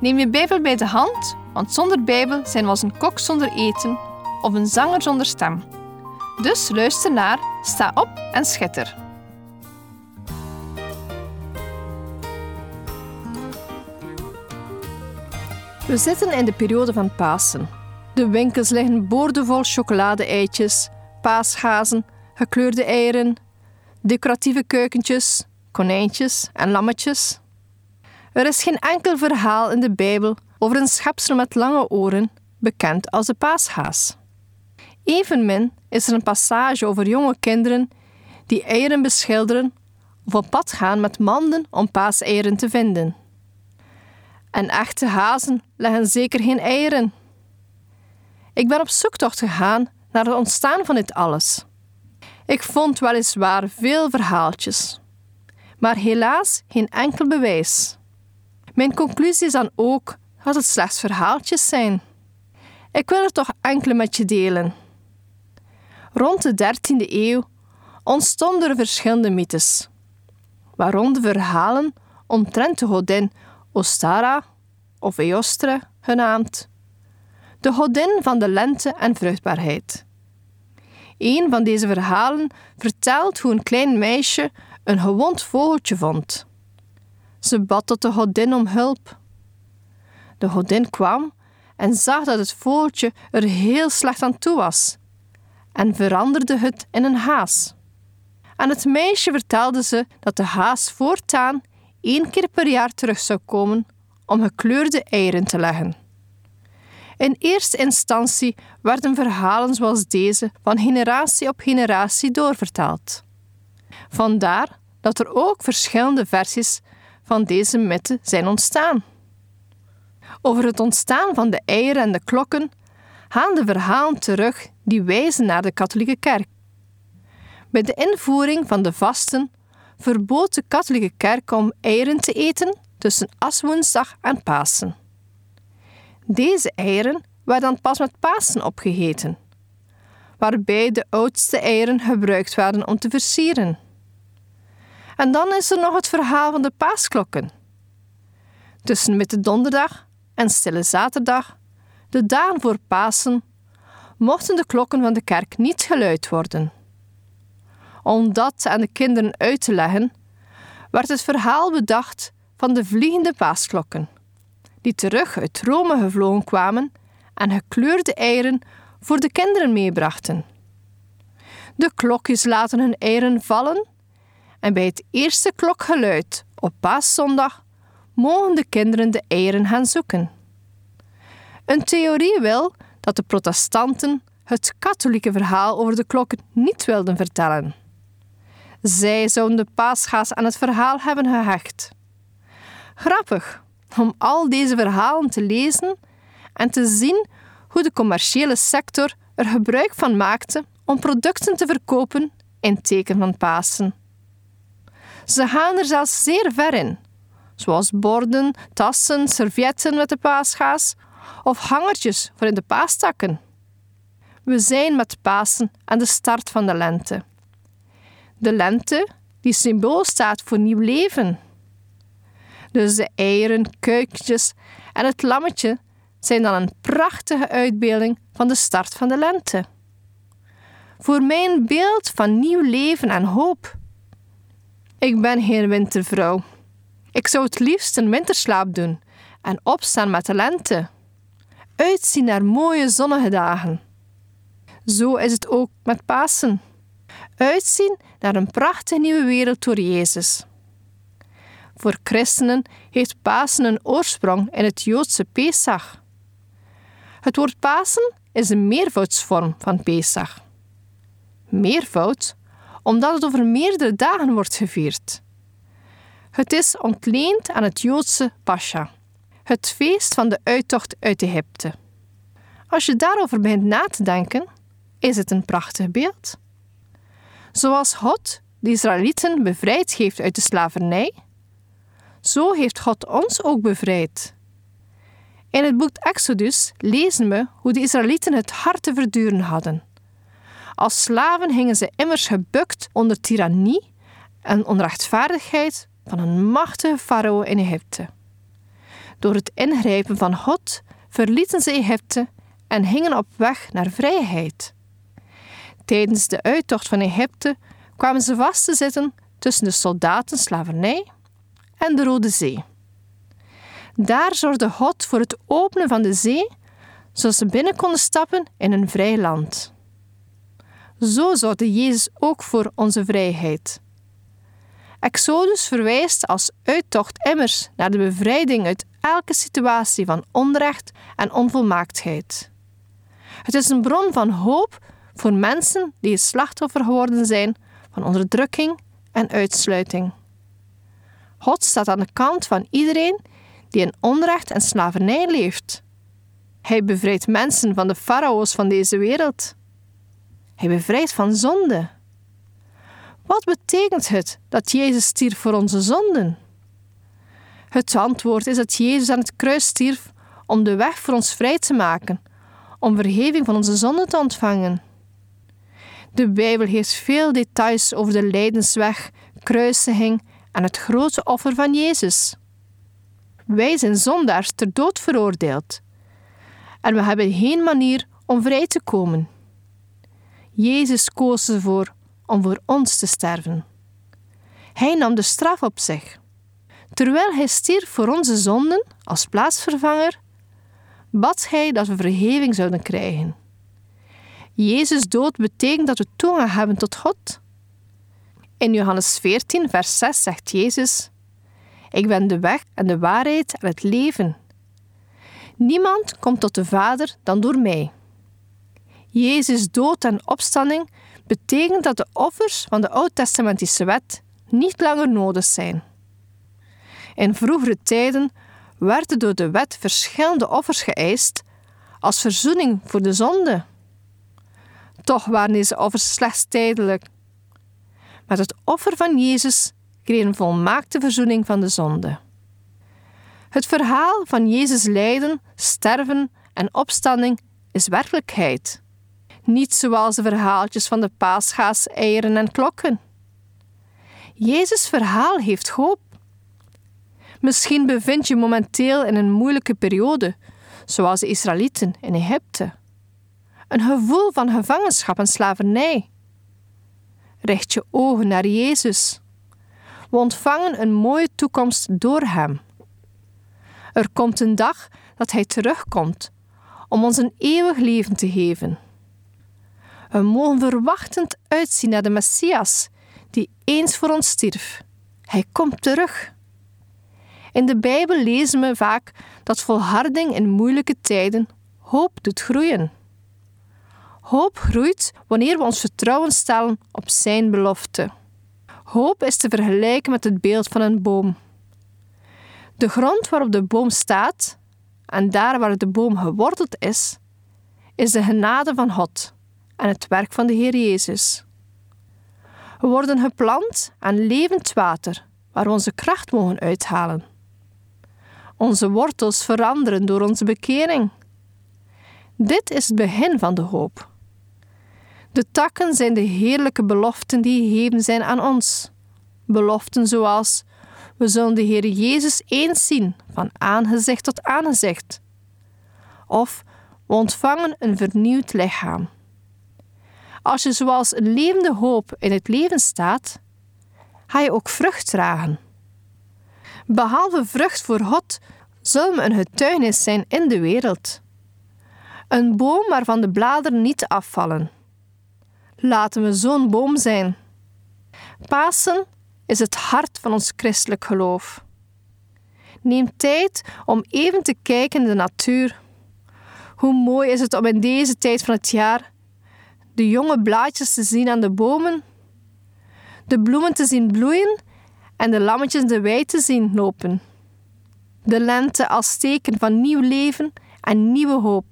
Neem je Bijbel bij de hand, want zonder Bijbel zijn we als een kok zonder eten of een zanger zonder stem. Dus luister naar, sta op en schitter. We zitten in de periode van Pasen. De winkels liggen boordevol chocolade-eitjes, paasgazen, gekleurde eieren, decoratieve keukentjes, konijntjes en lammetjes. Er is geen enkel verhaal in de Bijbel over een schepsel met lange oren, bekend als de paashaas. Evenmin is er een passage over jonge kinderen die eieren beschilderen of op pad gaan met manden om paaseieren te vinden. En echte hazen leggen zeker geen eieren. Ik ben op zoektocht gegaan naar het ontstaan van dit alles. Ik vond weliswaar veel verhaaltjes, maar helaas geen enkel bewijs. Mijn conclusie is dan ook dat het slechts verhaaltjes zijn. Ik wil er toch enkele met je delen. Rond de 13e eeuw ontstonden er verschillende mythes, waaronder verhalen omtrent de godin Ostara of Eostre genaamd, de godin van de lente en vruchtbaarheid. Een van deze verhalen vertelt hoe een klein meisje een gewond vogeltje vond. Ze bad tot de godin om hulp. De godin kwam en zag dat het vogeltje er heel slecht aan toe was en veranderde het in een haas. Aan het meisje vertelde ze dat de haas voortaan één keer per jaar terug zou komen om gekleurde eieren te leggen. In eerste instantie werden verhalen zoals deze van generatie op generatie doorvertaald. Vandaar dat er ook verschillende versies van deze mythe zijn ontstaan. Over het ontstaan van de eieren en de klokken gaan de verhalen terug die wijzen naar de katholieke kerk. Bij de invoering van de vasten verbood de katholieke kerk om eieren te eten tussen aswoensdag en Pasen. Deze eieren werden dan pas met Pasen opgegeten, waarbij de oudste eieren gebruikt werden om te versieren. En dan is er nog het verhaal van de paasklokken. Tussen Witte Donderdag en Stille Zaterdag, de dagen voor Pasen, mochten de klokken van de kerk niet geluid worden. Om dat aan de kinderen uit te leggen, werd het verhaal bedacht van de vliegende paasklokken, die terug uit Rome gevlogen kwamen en gekleurde eieren voor de kinderen meebrachten. De klokjes laten hun eieren vallen en bij het eerste klokgeluid op paaszondag mogen de kinderen de eieren gaan zoeken. Een theorie wil dat de protestanten het katholieke verhaal over de klokken niet wilden vertellen. Zij zouden de paasgaas aan het verhaal hebben gehecht. Grappig om al deze verhalen te lezen en te zien hoe de commerciële sector er gebruik van maakte om producten te verkopen in teken van Pasen. Ze gaan er zelfs zeer ver in, zoals borden, tassen, servietten met de paasgaas of hangertjes voor in de paastakken. We zijn met Pasen aan de start van de lente. De lente die symbool staat voor nieuw leven. Dus de eieren, kuikentjes en het lammetje zijn dan een prachtige uitbeelding van de start van de lente. Voor mij een beeld van nieuw leven en hoop. Ik ben geen wintervrouw. Ik zou het liefst een winterslaap doen en opstaan met de lente. Uitzien naar mooie zonnige dagen. Zo is het ook met Pasen. Uitzien naar een prachtige nieuwe wereld door Jezus. Voor christenen heeft Pasen een oorsprong in het Joodse Pesach. Het woord Pasen is een meervoudsvorm van Pesach. Meervoud omdat het over meerdere dagen wordt gevierd. Het is ontleend aan het Joodse Pascha, het feest van de uittocht uit Egypte. Als je daarover begint na te denken, is het een prachtig beeld. Zoals God de Israëlieten bevrijd heeft uit de slavernij, zo heeft God ons ook bevrijd. In het boek Exodus lezen we hoe de Israëlieten het hard te verduren hadden. Als slaven hingen ze immers gebukt onder tirannie en onrechtvaardigheid van een machtige farao in Egypte. Door het ingrijpen van God verlieten ze Egypte en hingen op weg naar vrijheid. Tijdens de uittocht van Egypte kwamen ze vast te zitten tussen de soldatenslavernij en de Rode Zee. Daar zorgde God voor het openen van de zee, zodat ze binnen konden stappen in een vrij land. Zo zorgde Jezus ook voor onze vrijheid. Exodus verwijst als uittocht immers naar de bevrijding uit elke situatie van onrecht en onvolmaaktheid. Het is een bron van hoop voor mensen die het slachtoffer geworden zijn van onderdrukking en uitsluiting. God staat aan de kant van iedereen die in onrecht en slavernij leeft. Hij bevrijdt mensen van de farao's van deze wereld. Hij bevrijdt van zonde. Wat betekent het dat Jezus stierf voor onze zonden? Het antwoord is dat Jezus aan het kruis stierf om de weg voor ons vrij te maken, om vergeving van onze zonden te ontvangen. De Bijbel heeft veel details over de lijdensweg, kruisiging en het grote offer van Jezus. Wij zijn zondaars ter dood veroordeeld. En we hebben geen manier om vrij te komen. Jezus koos ervoor om voor ons te sterven. Hij nam de straf op zich. Terwijl hij stierf voor onze zonden als plaatsvervanger, bad hij dat we vergeving zouden krijgen. Jezus dood betekent dat we toegang hebben tot God. In Johannes 14, vers 6 zegt Jezus: Ik ben de weg en de waarheid en het leven. Niemand komt tot de Vader dan door mij. Jezus dood en opstanding betekent dat de offers van de Oud-testamentische wet niet langer nodig zijn. In vroegere tijden werden door de wet verschillende offers geëist als verzoening voor de zonde. Toch waren deze offers slechts tijdelijk. Met het offer van Jezus kreeg een volmaakte verzoening van de zonde. Het verhaal van Jezus lijden, sterven en opstanding is werkelijkheid. Niet zoals de verhaaltjes van de paasgaas, eieren en klokken. Jezus' verhaal heeft hoop. Misschien bevind je momenteel in een moeilijke periode, zoals de Israëlieten in Egypte een gevoel van gevangenschap en slavernij. Richt je ogen naar Jezus. We ontvangen een mooie toekomst door Hem. Er komt een dag dat Hij terugkomt om ons een eeuwig leven te geven. We mogen verwachtend uitzien naar de Messias, die eens voor ons stierf. Hij komt terug. In de Bijbel lezen we vaak dat volharding in moeilijke tijden hoop doet groeien. Hoop groeit wanneer we ons vertrouwen stellen op Zijn belofte. Hoop is te vergelijken met het beeld van een boom. De grond waarop de boom staat en daar waar de boom geworteld is, is de genade van God en het werk van de Heer Jezus. We worden geplant aan levend water waar we onze kracht mogen uithalen. Onze wortels veranderen door onze bekering. Dit is het begin van de hoop. De takken zijn de heerlijke beloften die gegeven zijn aan ons. Beloften zoals: we zullen de Heer Jezus eens zien, van aangezicht tot aangezicht. Of we ontvangen een vernieuwd lichaam. Als je zoals een levende hoop in het leven staat, ga je ook vrucht dragen. Behalve vrucht voor God, zullen we een getuigenis zijn in de wereld. Een boom waarvan de bladeren niet afvallen Laten we zo'n boom zijn. Pasen is het hart van ons christelijk geloof. Neem tijd om even te kijken in de natuur. Hoe mooi is het om in deze tijd van het jaar de jonge blaadjes te zien aan de bomen, de bloemen te zien bloeien en de lammetjes de wei te zien lopen. De lente als teken van nieuw leven en nieuwe hoop,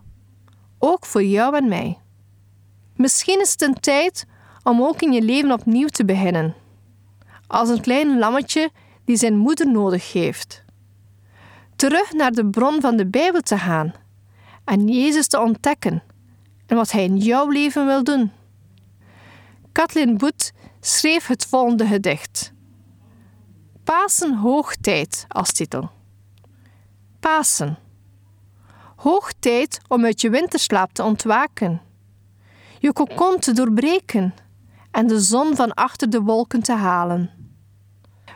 ook voor jou en mij. Misschien is het een tijd om ook in je leven opnieuw te beginnen, als een klein lammetje die zijn moeder nodig heeft. Terug naar de bron van de Bijbel te gaan en Jezus te ontdekken en wat Hij in jouw leven wil doen. Kathleen Boet schreef het volgende gedicht. Pasen hoogtijd als titel. Pasen. Hoog tijd om uit je winterslaap te ontwaken, je kokon te doorbreken en de zon van achter de wolken te halen.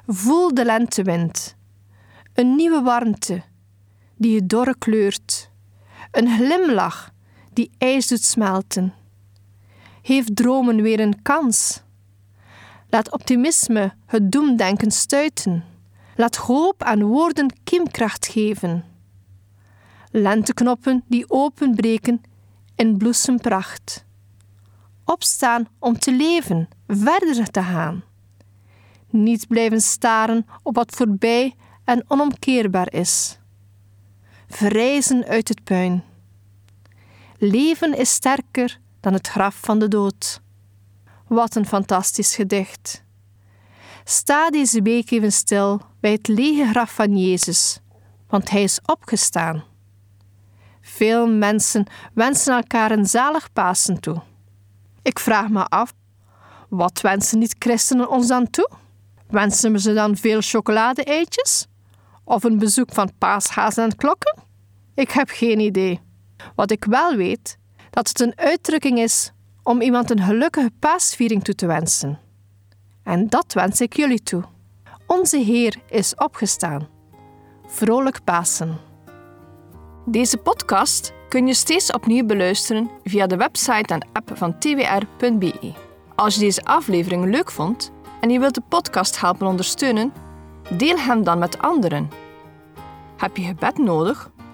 Voel de lentewind, een nieuwe warmte die je dorre kleurt, een glimlach die ijs doet smelten. Heeft dromen weer een kans? Laat optimisme het doemdenken stuiten. Laat hoop aan woorden kiemkracht geven. Lenteknoppen die openbreken in bloesempracht. Opstaan om te leven, verder te gaan. Niet blijven staren op wat voorbij en onomkeerbaar is. Verrijzen uit het puin. Leven is sterker dan het graf van de dood. Wat een fantastisch gedicht. Sta deze week even stil bij het lege graf van Jezus, want Hij is opgestaan. Veel mensen wensen elkaar een zalig Pasen toe. Ik vraag me af, wat wensen niet-christenen ons dan toe? Wensen we ze dan veel chocolade-eitjes? Of een bezoek van paashazen en klokken? Ik heb geen idee. Wat ik wel weet, dat het een uitdrukking is om iemand een gelukkige paasviering toe te wensen. En dat wens ik jullie toe. Onze Heer is opgestaan. Vrolijk Pasen. Deze podcast kun je steeds opnieuw beluisteren via de website en app van twr.be. Als je deze aflevering leuk vond en je wilt de podcast helpen ondersteunen, deel hem dan met anderen. Heb je gebed nodig